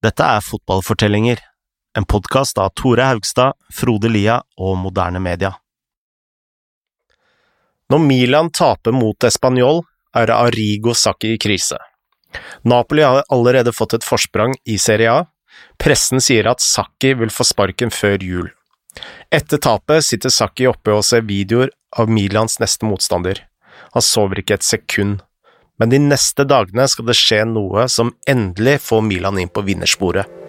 Dette er Fotballfortellinger, en podkast av Tore Haugstad, Frode Lia og Moderne Media. Når Milan taper mot Español, er Arrigo Sacchi i krise. Napoli har allerede fått et forsprang i Serie A. Pressen sier at Sacchi vil få sparken før jul. Etter tapet sitter Sacchi oppe og ser videoer av Milans neste motstander. Han sover ikke et sekund men de neste dagene skal det skje noe som endelig får Milan inn på vinnersporet.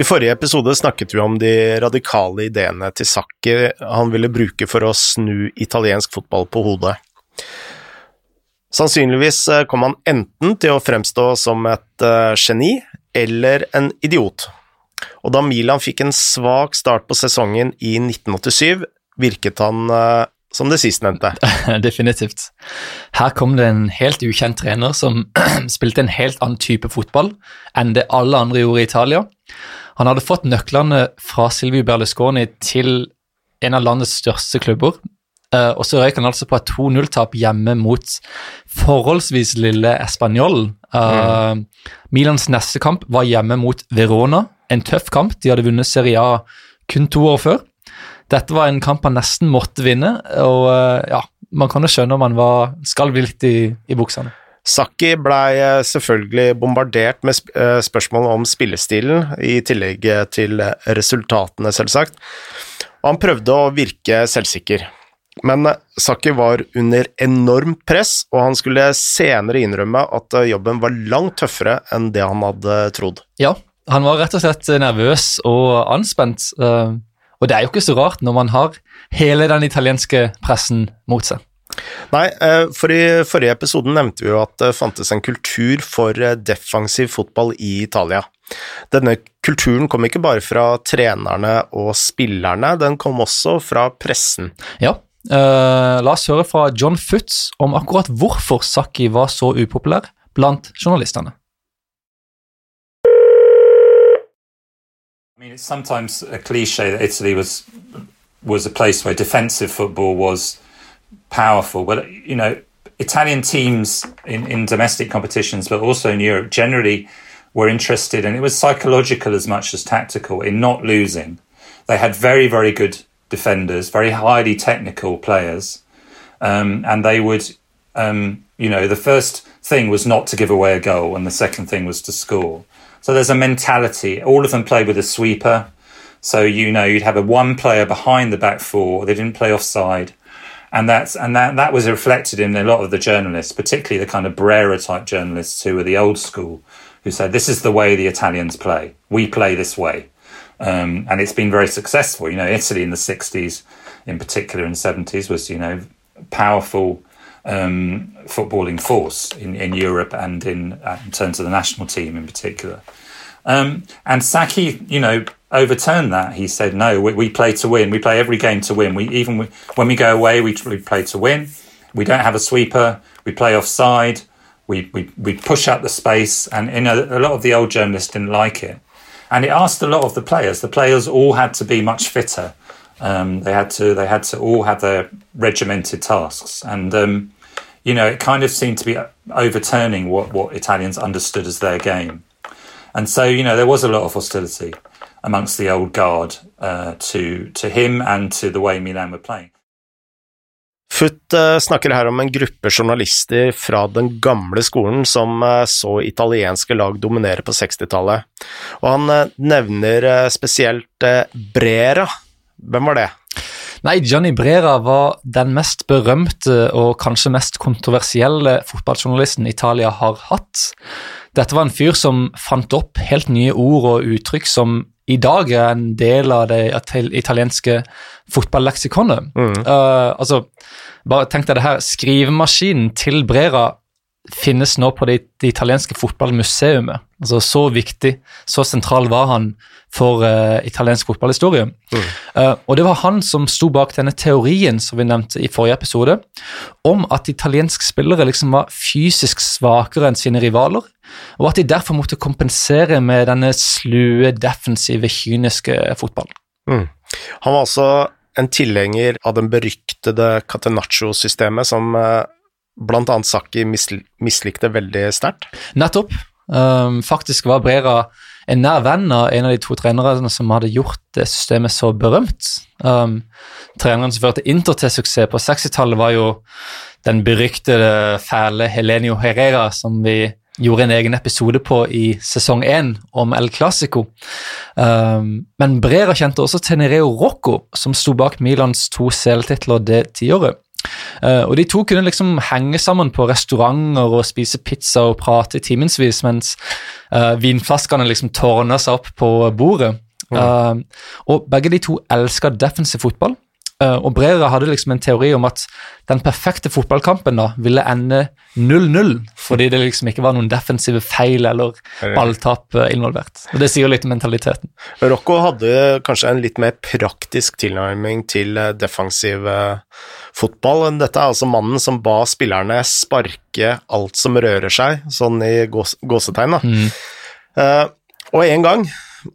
I forrige episode snakket vi om de radikale ideene til Sakki han ville bruke for å snu italiensk fotball på hodet. Sannsynligvis eh, kom han enten til å fremstå som et uh, geni eller en idiot. Og da Milan fikk en svak start på sesongen i 1987, virket han uh, som det sistnevnte. Definitivt. Her kom det en helt ukjent trener som spilte en helt annen type fotball enn det alle andre gjorde i Italia. Han hadde fått nøklene fra Silvio Berlusconi til en av landets største klubber. Uh, og så røyk han altså på et 2-0-tap hjemme mot forholdsvis lille Español. Uh, mm. Milans neste kamp var hjemme mot Verona, en tøff kamp. De hadde vunnet Serie A kun to år før. Dette var en kamp han nesten måtte vinne, og uh, ja, man kan jo skjønne om han var skalv litt i, i buksene. Saki blei eh, selvfølgelig bombardert med eh, spørsmål om spillestilen, i tillegg eh, til resultatene, selvsagt, og han prøvde å virke selvsikker. Men Saki var under enormt press, og han skulle senere innrømme at jobben var langt tøffere enn det han hadde trodd. Ja, han var rett og slett nervøs og anspent, og det er jo ikke så rart når man har hele den italienske pressen mot seg. Nei, eh, for i forrige episode nevnte vi jo at det fantes en kultur for eh, defensiv fotball i Italia. Denne kulturen kom ikke bare fra trenerne og spillerne, den kom også fra pressen. Ja, uh, la oss høre fra John Futz om akkurat hvorfor Saki var så upopulær blant journalistene. I mean, it's sometimes a cliche that Italy was was a place where defensive football was powerful. But you know, Italian teams in, in domestic competitions, but also in Europe, generally were interested, and it was psychological as much as tactical, in not losing. They had very, very good defenders, very highly technical players, um, and they would, um, you know, the first thing was not to give away a goal, and the second thing was to score. So there's a mentality. All of them played with a sweeper. So you know you'd have a one player behind the back four. They didn't play offside and that's and that that was reflected in a lot of the journalists, particularly the kind of Brera type journalists who were the old school, who said this is the way the Italians play. We play this way, um, and it's been very successful. You know, Italy in the '60s, in particular in the '70s, was you know powerful um, footballing force in, in Europe and in uh, in terms of the national team in particular. Um, and Saki, you know, overturned that. He said, "No, we, we, play to win. We play every game to win. We even when we go away, we, we play to win. We don't have a sweeper. We play offside. We we, we push out the space." And you know, a lot of the old journalists didn't like it, and it asked a lot of the players. The players all had to be much fitter. Um, they had to they had to all have their regimented tasks, and um, you know, it kind of seemed to be overturning what what Italians understood as their game. And so, you know, there was a lot of hostility amongst the old guard uh, to, to him and to the way Milan were playing. Foot uh, snakker her om en gruppe journalister fra den gamle skolen som uh, så italienske lag dominere på 60-tallet, og han uh, nevner spesielt Brera. Hvem var det? Nei, Johnny Brera var den mest berømte og kanskje mest kontroversielle fotballjournalisten Italia har hatt. Dette var en fyr som fant opp helt nye ord og uttrykk som i dag er en del av det italienske fotballeksikonet. Mm. Uh, altså, bare tenk deg det her, skrivemaskinen til Brera finnes nå på det, det italienske fotballmuseet. Altså Så viktig, så sentral var han for uh, italiensk fotballhistorie. Mm. Uh, og det var han som sto bak denne teorien som vi nevnte i forrige episode, om at italienske spillere liksom var fysisk svakere enn sine rivaler, og at de derfor måtte kompensere med denne slue, defensive, kyniske fotballen. Mm. Han var også en tilhenger av den beryktede Catenaccio-systemet som bl.a. blant annet Saki mislikte veldig sterkt. Nettopp. Um, faktisk var Brera en nær venn av en av de to trenerne som hadde gjort det systemet så berømt. Um, treneren som førte Inter til suksess på 60-tallet, var jo den beryktede, fæle Helenio Herrera, som vi gjorde en egen episode på i sesong én om El Clásico. Um, men Brera kjente også Tenereo Rocco, som sto bak Milans to CL-titler det tiåret. Uh, og De to kunne liksom henge sammen på restauranter og spise pizza og prate i timevis, mens uh, vinflaskene liksom tårna seg opp på bordet. Mm. Uh, og Begge de to elska defensiv fotball. Uh, og Brera hadde liksom en teori om at den perfekte fotballkampen da ville ende 0-0, fordi det liksom ikke var noen defensive feil eller balltap involvert. Og Det sier litt om mentaliteten. Rocco hadde kanskje en litt mer praktisk tilnærming til defensiv fotball. Dette er altså mannen som ba spillerne sparke alt som rører seg, sånn i gås gåsetegn. da. Mm. Uh, og en gang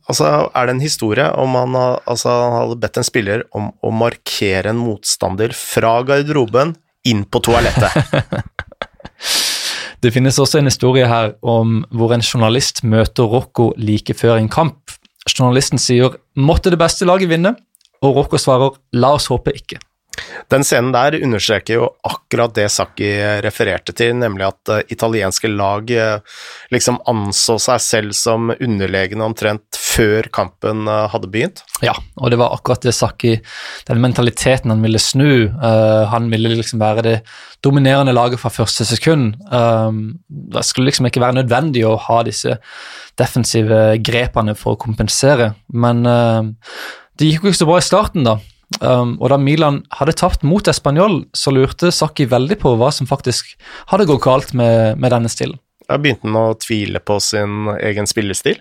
altså, er det en historie om han, altså, han hadde bedt en spiller om å markere en motstander fra garderoben inn på toalettet. det finnes også en historie her om hvor en journalist møter Rocco like før en kamp. Journalisten sier 'måtte det beste laget vinne', og Rocco svarer 'la oss håpe ikke'. Den scenen der understreker jo akkurat det Sakki refererte til, nemlig at uh, italienske lag uh, liksom anså seg selv som underlegne omtrent før kampen uh, hadde begynt. Ja, og det var akkurat det Sakki Den mentaliteten han ville snu. han ville liksom være det dominerende laget fra første sekund. det skulle liksom ikke være nødvendig å ha disse defensive grepene for å kompensere, men det gikk jo ikke så bra i starten, da. Um, og da Milan hadde tapt mot Español, så lurte Sakki veldig på hva som faktisk hadde gått galt med, med denne stilen. Da begynte han å tvile på sin egen spillestil?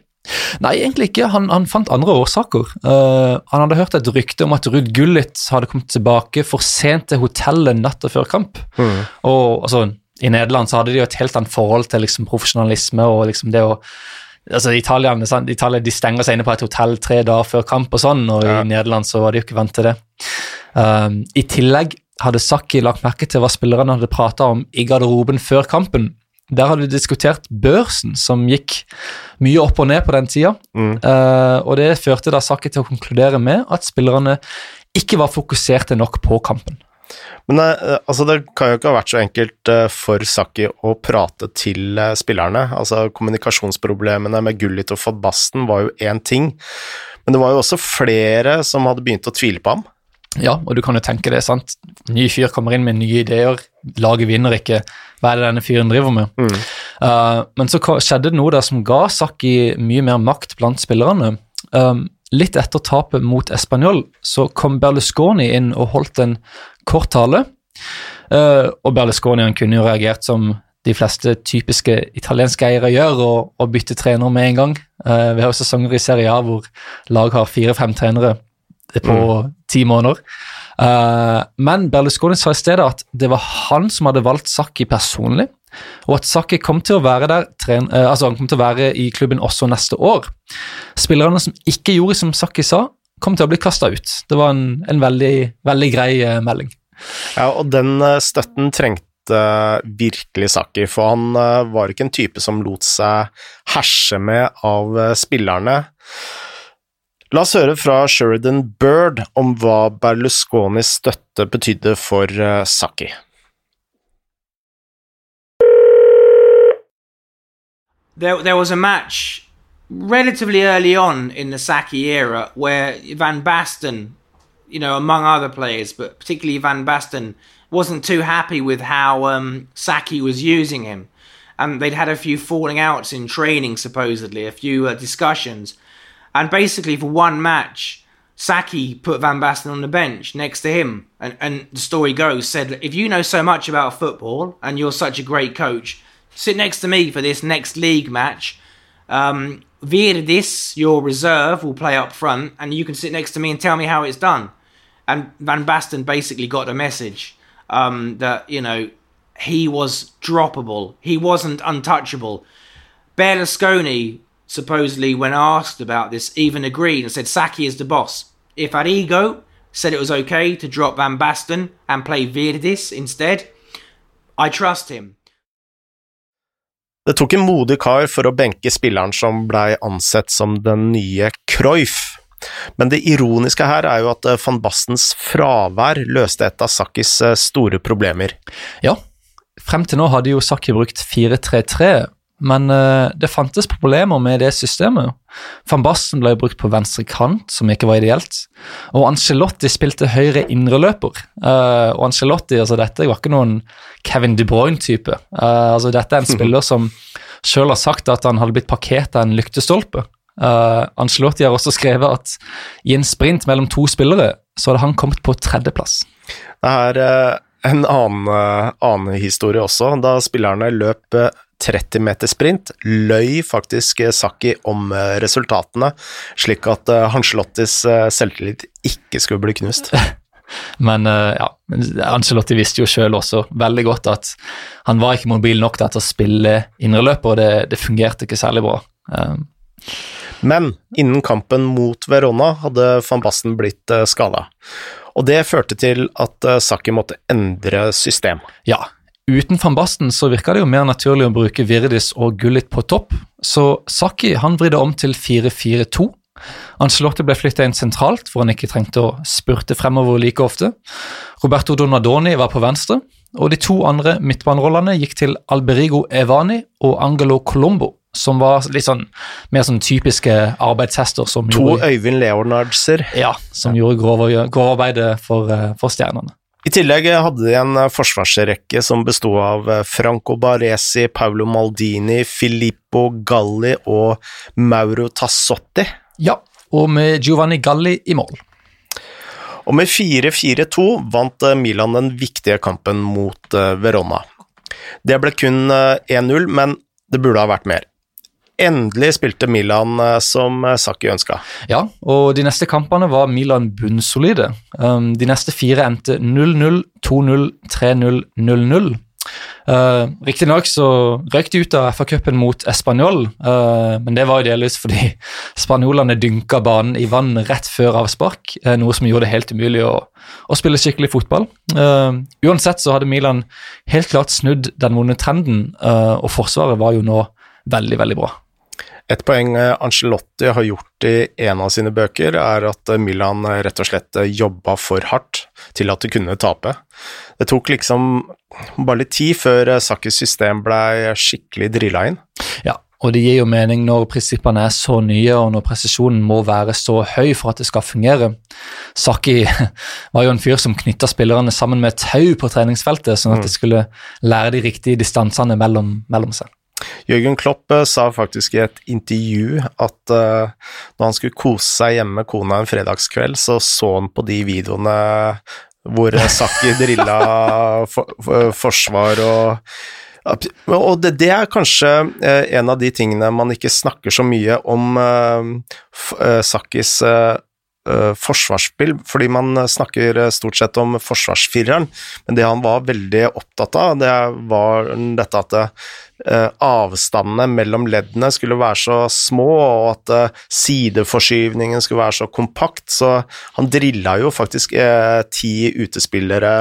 Nei, egentlig ikke. Han, han fant andre årsaker. Uh, han hadde hørt et rykte om at Ruud Gullit hadde kommet tilbake for sent til hotellet natta før kamp. Mm. Og altså, I Nederland så hadde de jo et helt annet forhold til liksom, profesjonalisme og liksom det å altså Italierne, Italia de stenger seg inne på et hotell tre dager før kamp og sånn, og ja. i Nederland så var de jo ikke vant til det. Um, I tillegg hadde Sakki lagt merke til hva spillerne hadde prata om i garderoben før kampen. Der hadde de diskutert børsen, som gikk mye opp og ned på den tida. Mm. Uh, og det førte da Sakki til å konkludere med at spillerne ikke var fokuserte nok på kampen. Men eh, altså, det kan jo ikke ha vært så enkelt eh, for Sakki å prate til eh, spillerne. Altså, kommunikasjonsproblemene med Gullit og Van Basten var jo én ting, men det var jo også flere som hadde begynt å tvile på ham. Ja, og du kan jo tenke det, sant. Ny fyr kommer inn med nye ideer, laget vinner ikke. Hva er det denne fyren driver med? Mm. Uh, men så skjedde det noe der som ga Sakki mye mer makt blant spillerne. Um, litt etter tapet mot Español så kom Berlusconi inn og holdt en kort tale. Uh, og Berlusconi han kunne jo reagert som de fleste typiske italienske eiere gjør, og, og bytte trener med en gang. Uh, vi har jo sesonger i Serie A hvor lag har fire-fem trenere på mm. ti måneder. Uh, men Berlusconi sa i stedet at det var han som hadde valgt Sakki personlig, og at Sakki kom til å være der, tren, altså han kom til å være i klubben også neste år. Spillerne som ikke gjorde som Sakki sa, kom til å bli kasta ut. Det var en, en veldig, veldig, grei melding. Ja, og den støtten trengte virkelig Saki, for han var ikke en type som lot seg herse med av spillerne. La oss høre fra Sheridan Bird om hva Berlusconis støtte betydde for Saki. There, there was a match relatively early on in the Saki era where Van Basten, you know, among other players, but particularly Van Basten, wasn't too happy with how um, Saki was using him. And they'd had a few falling outs in training, supposedly, a few uh, discussions. And basically, for one match, Saki put Van Basten on the bench next to him. And, and the story goes, said, if you know so much about football and you're such a great coach, sit next to me for this next league match. Um, Virdis, your reserve, will play up front, and you can sit next to me and tell me how it's done. And Van Basten basically got a message um, that, you know, he was droppable. He wasn't untouchable. Berlusconi, supposedly, when asked about this, even agreed and said Saki is the boss. If Arrigo said it was okay to drop Van Basten and play Virdis instead, I trust him. Det tok en modig kar for å benke spilleren som blei ansett som den nye Cruyff. Men det ironiske her er jo at eh, van Bastens fravær løste et av Sakkis eh, store problemer. Ja, frem til nå hadde jo Sakki brukt 4-3-3, men uh, det fantes problemer med det systemet. Van Basten ble brukt på venstre kant, som ikke var ideelt. Og Angelotti spilte høyre indreløper. Uh, og Angelotti, altså dette var ikke noen Kevin De Bruyne-type. Uh, altså Dette er en spiller som sjøl har sagt at han hadde blitt parkert av en lyktestolpe. Uh, Angelotti har også skrevet at i en sprint mellom to spillere, så hadde han kommet på tredjeplass. Det er uh, en annen, uh, annen, historie også, da spillerne løp uh, 30-meter-sprint løy faktisk eh, Sakki om eh, resultatene, slik at eh, Hanselottis selvtillit ikke skulle bli knust. Men ja, Angelotti visste jo sjøl også veldig godt at han var ikke mobil nok til å spille indreløper, og det, det, fungerte ikke særlig bra. Men innen kampen mot Verona hadde van Basten blitt skada. Og det førte til at Sakki måtte endre system. Ja, Uten van Basten så virka det jo mer naturlig å bruke Virdis og Gullit på topp, så Saki han vridde om til 4-4-2. Ancelotti ble flytta inn sentralt, hvor han ikke trengte å spurte fremover like ofte. Roberto Donadoni var på venstre, og de to andre midtbanerollene gikk til Alberigo Evani og Angelo Colombo, som var litt sånn mer sånn typiske arbeidshester. Som to gjorde, Øyvind Leonardser. Ja, som gjorde grove, grov for, for stjernene. I tillegg hadde de en forsvarsrekke som besto av Franco Baresi, Paolo Maldini, Filippo Galli og Mauro Tassotti. Ja, og med Giovanni Galli i mål. Og med 4-4-2 vant Milan den viktige kampen mot Verona. Det ble kun 1-0, men det burde ha vært mer. Endelig spilte Milan som Sakki ønska. Ja, og de neste kampene var Milan bunnsolide. Um, de neste fire endte 0-0, 2-0, 3-0, 0-0. Uh, Riktignok så røyk de ut av FA-cupen mot Español, uh, men det var jo delvis fordi spanjolene dynka banen i vann rett før avspark, uh, noe som gjorde det helt umulig å, å spille skikkelig fotball. Uh, uansett så hadde Milan helt klart snudd den vonde trenden, uh, og forsvaret var jo nå veldig, veldig bra. Et poeng Angelotti har gjort i en av sine bøker, er at Milan rett og slett jobba for hardt til at de kunne tape. Det tok liksom bare litt tid før Sakkis system blei skikkelig drilla inn. Ja, og det gir jo mening når prinsippene er så nye, og når presisjonen må være så høy for at det skal fungere. Saki var jo en fyr som knytta spillerne sammen med tau på treningsfeltet, sånn at de skulle lære de riktige distansene mellom, mellom seg. Jørgen Klopp sa faktisk i et intervju at uh, når han skulle kose seg hjemme med kona en fredagskveld, så så han på de videoene hvor Sakki drilla for, for, forsvar og og det, det, er kanskje eh, en av de tingene man ikke snakker så mye om uh, Sakkis eh, forsvarsspill, fordi man snakker stort sett om forsvarsfireren, men det han var veldig opptatt av, det var dette at Eh, avstandene mellom leddene skulle være så små, og at eh, sideforskyvningen skulle være så kompakt, så han drilla jo faktisk eh, ti utespillere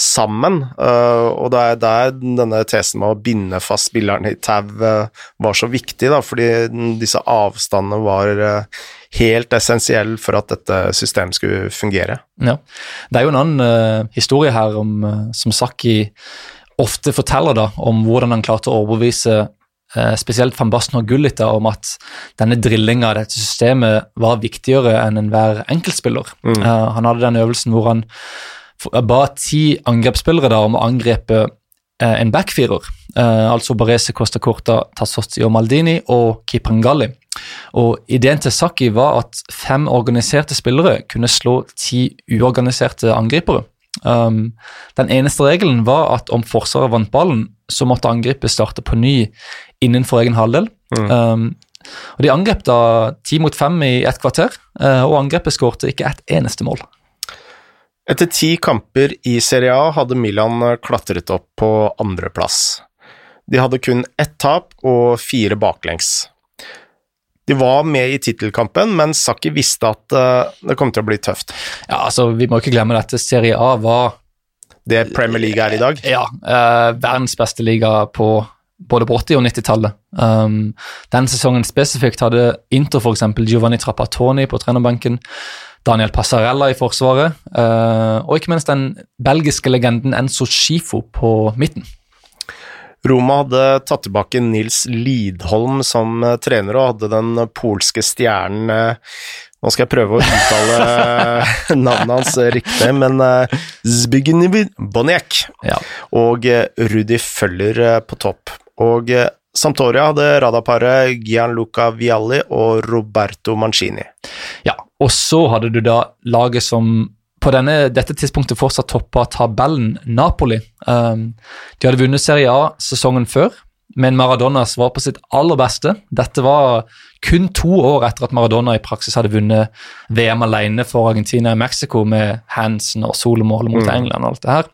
sammen, og det er der denne tesen med å binde fast spillerne i tau var så viktig, da, fordi disse avstandene var helt essensiell for at dette systemet skulle fungere. Ja. Det er jo en annen uh, historie her om, uh, som Sakki ofte forteller da om hvordan han klarte å overbevise eh, spesielt van Basten og Gullita om at denne drillinga av dette systemet var viktigere enn enhver enkeltspiller. Mm. Han hadde den øvelsen hvor han ba ti angrepsspillere da om å angrepe uh, en backfirer, uh, altså Barese Costa Corta, Tassotti og Maldini og Kiprangalli. Og Ideen til Saki var at fem organiserte spillere kunne slå ti uorganiserte angripere. Um, den eneste regelen var at om Forsvaret vant ballen, så måtte angrepet starte på ny innenfor egen halvdel. Um, og De angrep da ti mot fem i ett kvarter, uh, og angrepet skårte ikke ett eneste mål. Etter ti kamper i Serie A hadde Milan klatret opp på andreplass. De hadde kun ett tap og fire baklengs. De var med i tittelkampen, men Sakki visste at uh, det kom til å bli tøft. Ja, altså, Vi må ikke glemme at Serie A var Det Premier League er i dag. ja, uh, verdens beste liga på både på 80- og 90-tallet. Um, den sesongen spesifikt hadde Inter f.eks. Giovanni Trappatoni på trenerbenken. Daniel Passarella i forsvaret, uh, og ikke minst den belgiske legenden Enzo Schifo på midten. Roma hadde tatt tilbake Nils Lidholm som uh, trener, og hadde den polske stjernen uh, Nå skal jeg prøve å uttale navnet hans riktig, men Zbigniew Boniek Ja. og Rudi Føller på topp. Og Sampdoria hadde radarparet Gianluca Vialli og Roberto Mancini. Ja, og så hadde du da laget som på denne, dette tidspunktet fortsatt toppa tabellen, Napoli. Um, de hadde vunnet Serie A sesongen før, men Maradona var på sitt aller beste. Dette var kun to år etter at Maradona i praksis hadde vunnet VM alene for Argentina i Mexico med Hansen og solomålet mot England og alt det her.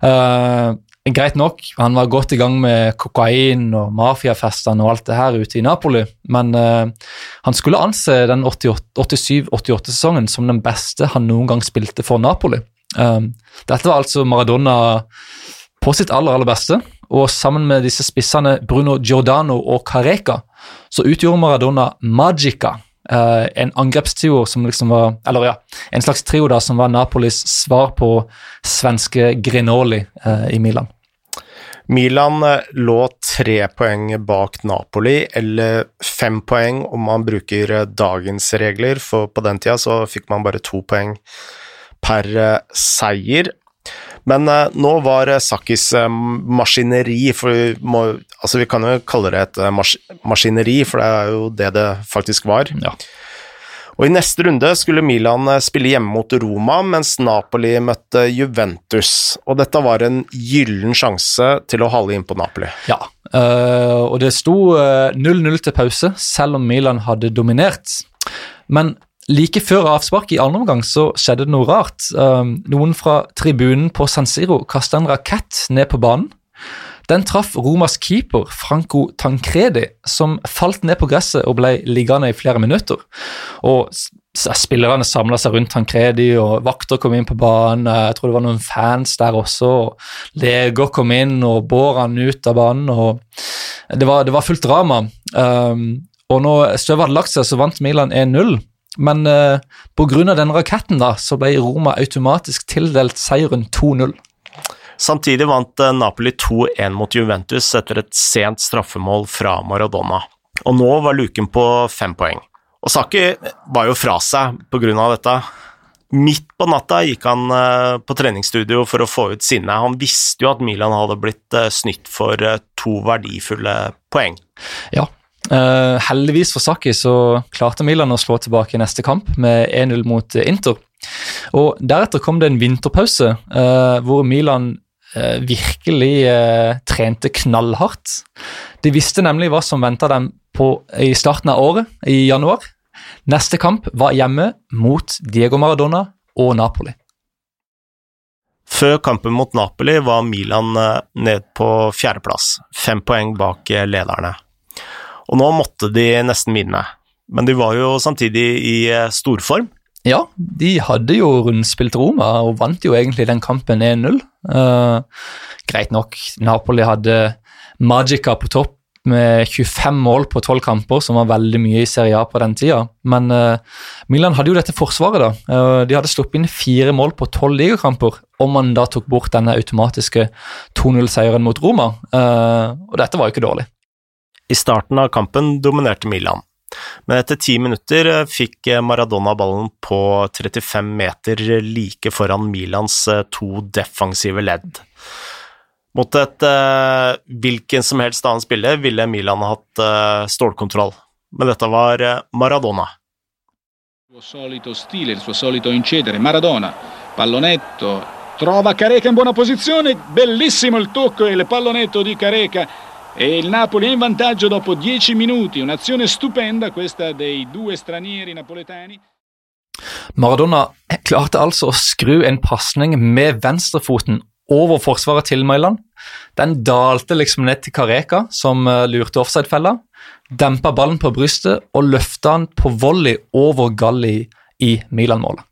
Uh, greit nok, han var godt i gang med kokain og mafiafestene og alt det her ute i Napoli, men uh, han skulle anse den 87-88-sesongen som den beste han noen gang spilte for Napoli. Um, dette var altså Maradona på sitt aller, aller beste, og sammen med disse spissene Bruno Giordano og Careca, så utgjorde Maradona Magica, uh, en angrepstrio som liksom var Eller ja, en slags trio da som var Napolis svar på svenske Grinoli uh, i Milan. Milan eh, lå tre poeng bak Napoli, eller fem poeng om man bruker eh, dagens regler, for på den tida så fikk man bare to poeng per eh, seier. Men uh, nå var Sakkis Sakis eh, maskineri, for vi, må, altså vi kan jo kalle det et eh, mas maskineri, for det er jo det det faktisk var. Ja. Og I neste runde skulle Milan eh, spille hjemme mot Roma, mens Napoli møtte Juventus. Og dette var en gyllen sjanse til å hale inn på Napoli. Ja, og det sto øh, 0-0 til pause, selv om Milan hadde dominert. Men like før avspark i andre omgang så skjedde det noe rart. Um, noen fra tribunen på San Siro kasta en rakett ned på banen. Den traff Romas keeper Franco Tancredi, som falt ned på gresset og ble liggende i flere minutter. Og Spillerne samla seg rundt Tancredi, og vakter kom inn på banen. Jeg tror det var noen fans der også. og Leger kom inn og bår han ut av banen. og Det var, det var fullt drama. Um, og når støvet hadde lagt seg, så vant Milan 1-0. Men uh, pga. den raketten da, så ble Roma automatisk tildelt seieren 2-0. Samtidig vant eh, Napoli 2-1 mot Juventus etter et sent straffemål fra Maradona. Og nå var luken på fem poeng. Og Saki var jo fra seg av dette. Midt på natta gikk han eh, på treningsstudio for å få ut sinnet. Han visste jo at Milan hadde blitt eh, snytt for eh, to verdifulle poeng. Ja. Eh, heldigvis for Saki så klarte Milan å slå tilbake i neste kamp med 1-0 mot eh, Inter. Og Deretter kom det en vinterpause uh, hvor Milan uh, virkelig trente knallhardt. De visste nemlig hva som venta dem på, i starten av året, i januar. Neste kamp var hjemme mot Diego Maradona og Napoli. Før kampen mot Napoli var Milan ned på fjerdeplass, fem poeng bak lederne. Og nå måtte de nesten vinne, men de var jo samtidig i eh, storform. Ja, de hadde jo rundspilt Roma og vant jo egentlig den kampen 1-0. Uh, greit nok, Napoli hadde Magica på topp med 25 mål på 12 kamper, som var veldig mye i Serie A på den tida. Men uh, Milan hadde jo dette forsvaret, da. Uh, de hadde sluppet inn fire mål på 12 ligakamper, om man da tok bort denne automatiske 2-0-seieren mot Roma. Eh, og dette var jo ikke dårlig. I starten av kampen dominerte Milan, men etter ti minutter eh, fikk eh, Maradona ballen på 35 meter like foran Milans eh, to defensive ledd. Mot et eh, hvilken som helst annen spiller ville Milan hatt eh, stålkontroll, men dette var eh, Maradona. Il solito stile, il solito incedere. Maradona, pallonetto, Trova Careca in buona posizione, bellissimo il tocco e il pallonetto di Careca. E il Napoli è in vantaggio dopo 10 minuti. Un'azione stupenda questa dei due stranieri napoletani. Maradona klarte altså å skru en pasning med venstrefoten over forsvaret til Mailand. Den dalte liksom ned til Kareka, som eh, lurte offside-fella. Dempa ballen på brystet og løfta den på volley over Galli i Milan-målet.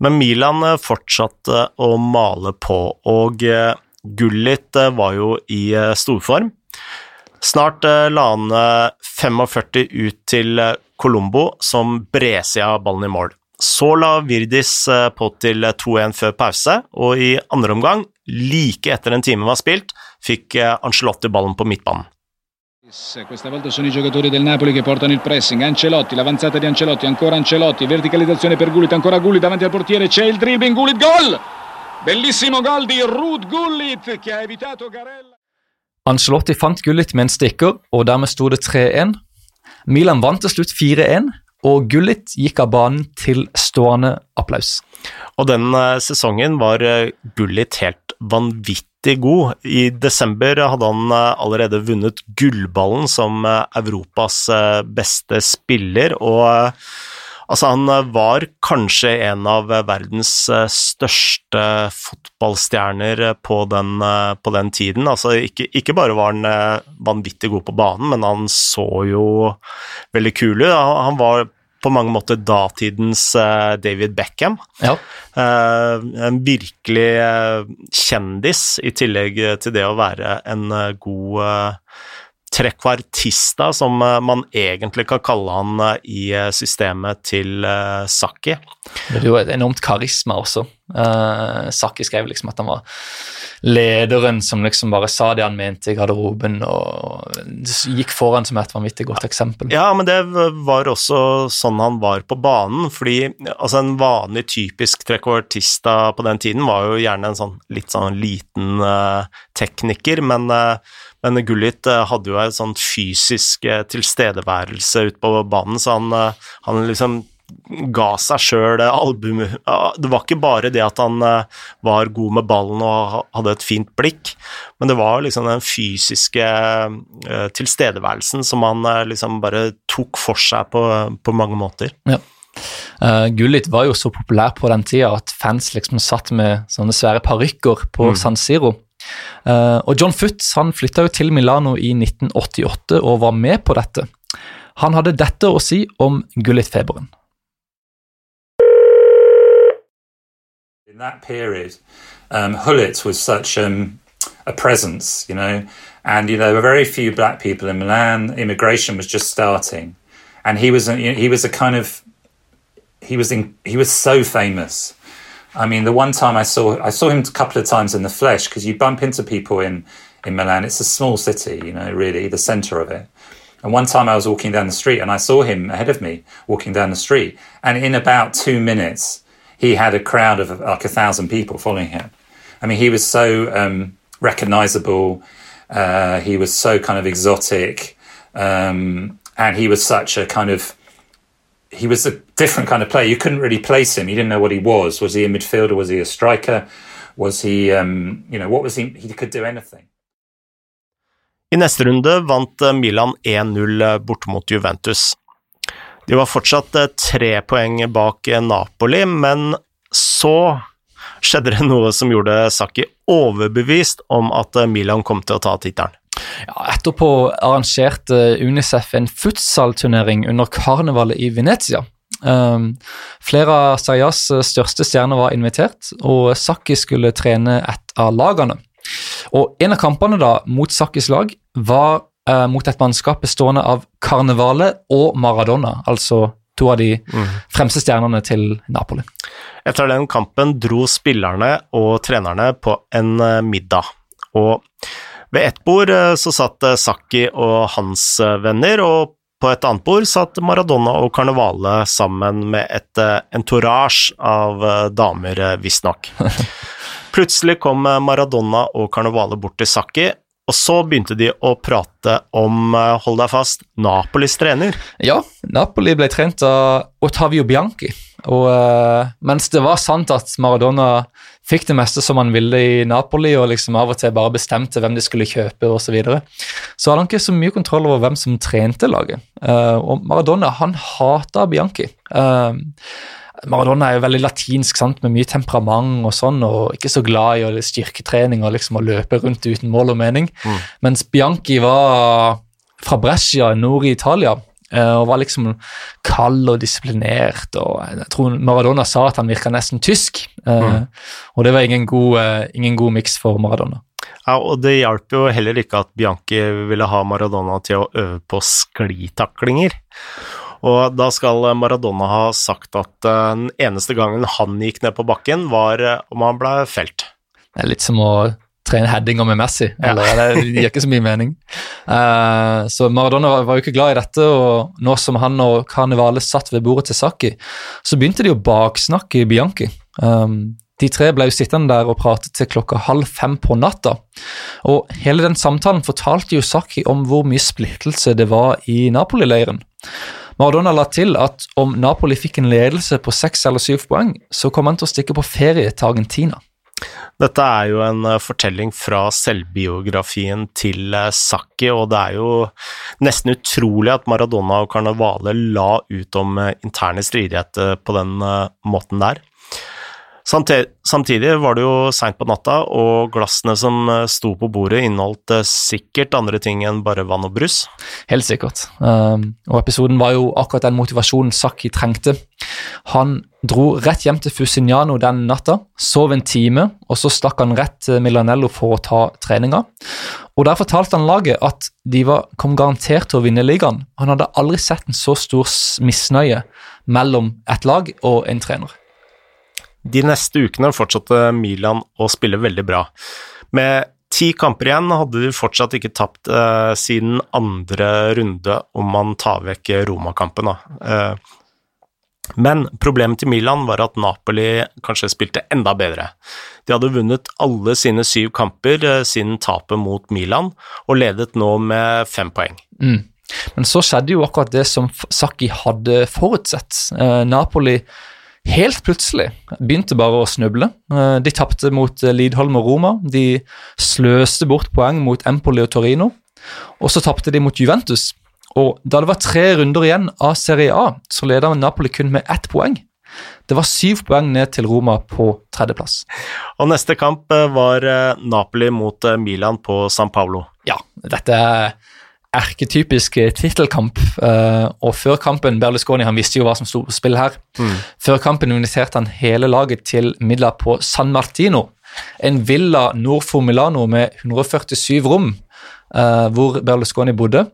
Men Milan eh, fortsatte å male på, og eh, Gullit var jo i storform. Snart la han 45 ut til Colombo, som bresia ballen i mål. Så la Virdis på til 2-1 før pause, og i andre omgang, like etter en time var spilt, fikk Ancelotti ballen på midtbanen. Questa volta sono i giocatori del Napoli che portano il pressing. Ancelotti, l'avanzata di Ancelotti, ancora Ancelotti, verticalizzazione per Gullit, ancora Gullit davanti al portiere, c'è il dribbling, Gullit, gol! Bellissimo gol di Ruud Gullit che ha evitato Garella. Ancelotti fant Gullit med en stikker, og dermed sto det 3-1. Milan vant til slutt 4-1, og Gullit gikk av banen til stående applaus. Og den sesongen var Gullit helt vanvittig god. I desember hadde han allerede vunnet gullballen som Europas beste spiller, og altså, han var kanskje en av verdens største fotballstjerner på den, på den tiden. Altså, ikke, ikke, bare var han vanvittig god på banen, men han så jo veldig kul ut. Han var på mange måter datidens David Beckham. Ja. en virkelig kjendis, i tillegg til det å være en god trekvartista, som man egentlig kan kalle han i systemet til Sakki. Det er jo et enormt karisma også. Uh, Sakki skrev liksom at han var lederen som liksom bare sa det han mente i garderoben, og gikk foran som et vanvittig godt eksempel. Ja, men det var også sånn han var på banen, fordi altså en vanlig typisk trekvartista på den tiden var jo gjerne en sånn litt sånn liten uh, tekniker, men uh, men Gullit hadde jo en sånn fysisk tilstedeværelse ute på banen, så han, han liksom ga seg sjøl albumet Det var ikke bare det at han var god med ballen og hadde et fint blikk, men det var liksom den fysiske tilstedeværelsen som han liksom bare tok for seg på, på mange måter. Ja. Uh, Gullit var jo så populær på den tida at fans liksom satt med sånne svære parykker på mm. San Siro. Uh, og John Futz han flytta jo til Milano i 1988 og var med på dette. Han hadde dette å si om Gullit-feberen. That period, um, Hullet was such um, a presence, you know, and you know there were very few black people in Milan. Immigration was just starting, and he was a, you know, he was a kind of he was in, he was so famous. I mean, the one time I saw I saw him a couple of times in the flesh because you bump into people in in Milan. It's a small city, you know, really the center of it. And one time I was walking down the street and I saw him ahead of me walking down the street, and in about two minutes he had a crowd of like a thousand people following him. I mean, he was so um, recognizable. Uh, he was so kind of exotic, um, and he was such a kind of he was a different kind of player. You couldn't really place him. You didn't know what he was. Was he a midfielder? Was he a striker? Was he, um, you know, what was he? He could do anything. I neste runde vant Milan 1-0 bort mot Juventus. De var fortsatt tre poeng bak Napoli, men så skjedde det noe som gjorde Sakki overbevist om at Milan kom til å ta tittelen. Ja, etterpå arrangerte Unicef en futsalturnering under karnevalet i Venezia. Um, flere av Sarjas største stjerner var invitert, og Sakki skulle trene et av lagene. Og En av kampene da mot Sakkis lag var uh, mot et mannskap bestående av Karnevale og Maradona, altså to av de mm. fremste stjernene til Napoli. Etter den kampen dro spillerne og trenerne på en middag, og ved ett bord så satt Sakki og hans venner, og på et annet bord satt Maradona og Karnevale sammen med et entourage av damer, visstnok. Plutselig kom Maradona og Karnevale bort til Sakki, og så begynte de å prate om, hold deg fast, Napolis trener. Ja, Napoli ble trent av Ottavio Bianchi. Og uh, mens det var sant at Maradona fikk det meste som han ville i Napoli, og liksom av og til bare bestemte hvem de skulle kjøpe osv., så, videre, så hadde han ikke så mye kontroll over hvem som trente laget. Uh, og Maradona han hata Bianchi. Uh, Maradona er jo veldig latinsk, sant, med mye temperament og sånn, og ikke så glad i styrketrening og liksom å løpe rundt uten mål og mening. Mm. Mens Bianchi var fra Brescia, nord i Italia, eh, og var liksom kald og disiplinert. og Jeg tror Maradona sa at han virka nesten tysk, eh, mm. og det var ingen god, eh, ingen god miks for Maradona. Ja, og Det hjalp jo heller ikke at Bianchi ville ha Maradona til å øve på sklitaklinger. Og da skal Maradona ha sagt at den eneste gangen han gikk ned på bakken, var om han ble felt. Det er litt som å trene headinger med Messi. Eller, ja. det gir ikke så mye mening. Uh, så Maradona var, var, jo ikke glad i dette, og nå som han og Carnivale satt ved bordet til Saki, så begynte de å baksnakke Bianchi. Um, de tre ble jo sittende der og prate til klokka halv fem på natta. Og hele den samtalen fortalte jo Saki om hvor mye splittelse det var i Napoli-leiren. Maradona la til at om Napoli fikk en ledelse på seks eller syv poeng, så kom han til å stikke på ferie til Argentina. Dette er jo en eh, fortelling fra selvbiografien til eh, Sakki, og det er jo nesten utrolig at Maradona og Carnavale la ut om eh, interne stridigheter på den måten der. Samtidig var det jo seint på natta, og glassene som eh, sto på bordet inneholdt eh, sikkert andre ting enn bare vann og brus. Helt sikkert. Um, og episoden var jo akkurat den motivasjonen Saki trengte. Han dro rett hjem til Fusignano den natta, sov en time, og så stakk han rett til Milanello for å ta treninga. Og Der fortalte han laget at de var, kom garantert til å vinne ligaen. Han hadde aldri sett en så stor misnøye mellom et lag og en trener. De neste ukene fortsatte Milan å spille veldig bra. Med ti kamper igjen hadde de fortsatt ikke tapt eh, siden andre runde, om man tar vekk Roma-kampen. Eh, men problemet til Milan var at Napoli kanskje spilte enda bedre. De hadde vunnet alle sine syv kamper eh, siden tapet mot Milan, og ledet nå med fem poeng. Mm. Men så skjedde jo akkurat det som Sakki hadde forutsett. Eh, Napoli helt plutselig begynte bare å snuble. Eh, de tapte mot eh, Lidholm og Roma. De sløste bort poeng mot Empoli og Torino. Og så tapte de mot Juventus. Og da det var tre runder igjen av Serie A, så leda Napoli kun med ett poeng. Det var syv poeng ned til Roma på tredjeplass. Og neste kamp eh, var Napoli mot Milan på San Paulo. Ja, dette er erketypisk eh, tittelkamp. Uh, og før kampen Berlusconi han visste jo hva som sto på spill her. Mm. Før kampen inviterte han hele laget til middag på San Martino. En villa nord for Milano med 147 rom, uh, hvor Berlusconi bodde.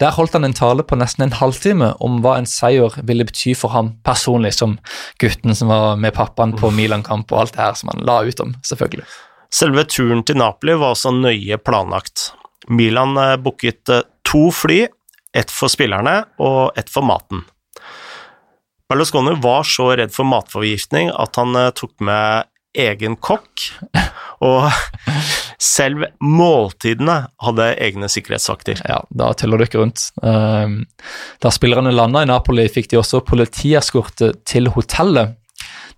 Der holdt han en tale på nesten en halvtime om hva en seier ville bety for ham personlig, som gutten som var med pappaen på Milan-kamp og alt det her som han la ut om, selvfølgelig. Selve turen til Napoli var også nøye planlagt. Milan eh, booket eh, to fly, ett for spillerne og ett for maten. Berlusconi var så redd for matforgiftning at han eh, tok med egen kokk, og selv måltidene hadde egne sikkerhetsvakter. Ja, da teller du ikke rundt. Ehm, da spillerne landa i Napoli, fikk de også politieskorte til hotellet.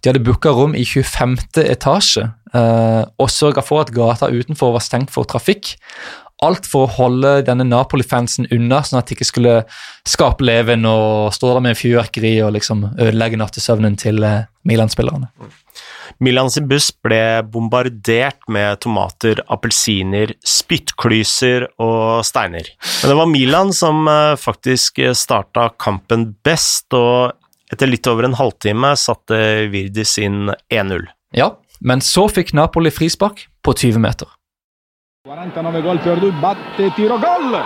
De hadde booka rom i 25. etasje og sørga for at gata utenfor var stengt for trafikk. Alt for å holde denne Napoli-fansen unna, sånn at de ikke skulle skape leven og stå der med fyrverkeri og liksom ødelegge nattesøvnen til eh, Milan-spillerne. Milan sin buss ble bombardert med tomater, appelsiner, spyttklyser og steiner. Men det var Milan som eh, faktisk starta kampen best, og etter litt over en halvtime satte Virdis inn 1-0. Ja, men så fikk Napoli frispark på 20 meter. 49 gol perduti, batte tiro, gol!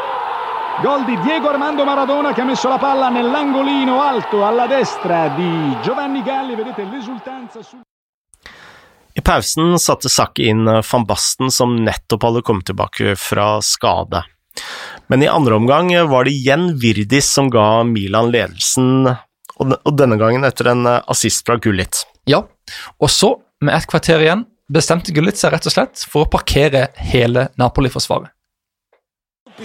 Gol di Diego Armando Maradona che ha messo la palla nell'angolino alto alla destra di Giovanni Galli, vedete l'esultanza sul... I pausen satte Sakki inn van Basten som nettopp hadde kommet tilbake fra skade. Men i andre omgang var det igjen Virdis som ga Milan ledelsen, og denne gangen etter en assist fra Gullit. Ja, og så, med et kvarter igjen, bestemte Gullit seg rett og slett for å parkere hele Napoli-forsvaret.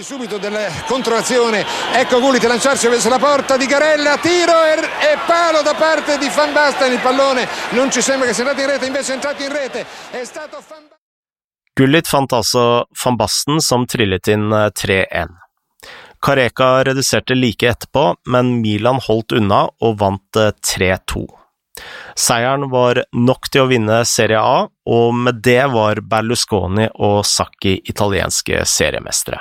subito della controazione ecco Gullit lanciarsi verso la porta di Garella tiro e, e, palo da parte di Van Basten il pallone non ci sembra che sia andato in rete invece è entrato in rete è stato Van Gullit fant altså van Basten som trillet inn 3-1. Careca reduserte like etterpå, men Milan holdt unna og vant 3-2. Seieren var nok til å vinne Serie A, og med det var Berlusconi og Sacchi italienske seriemestere.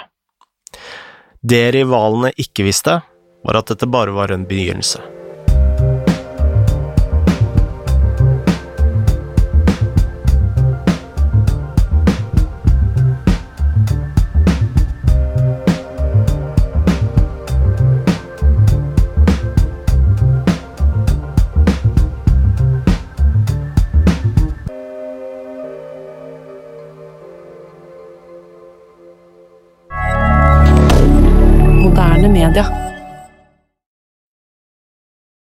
Det rivalene ikke visste, var at dette bare var en begynnelse.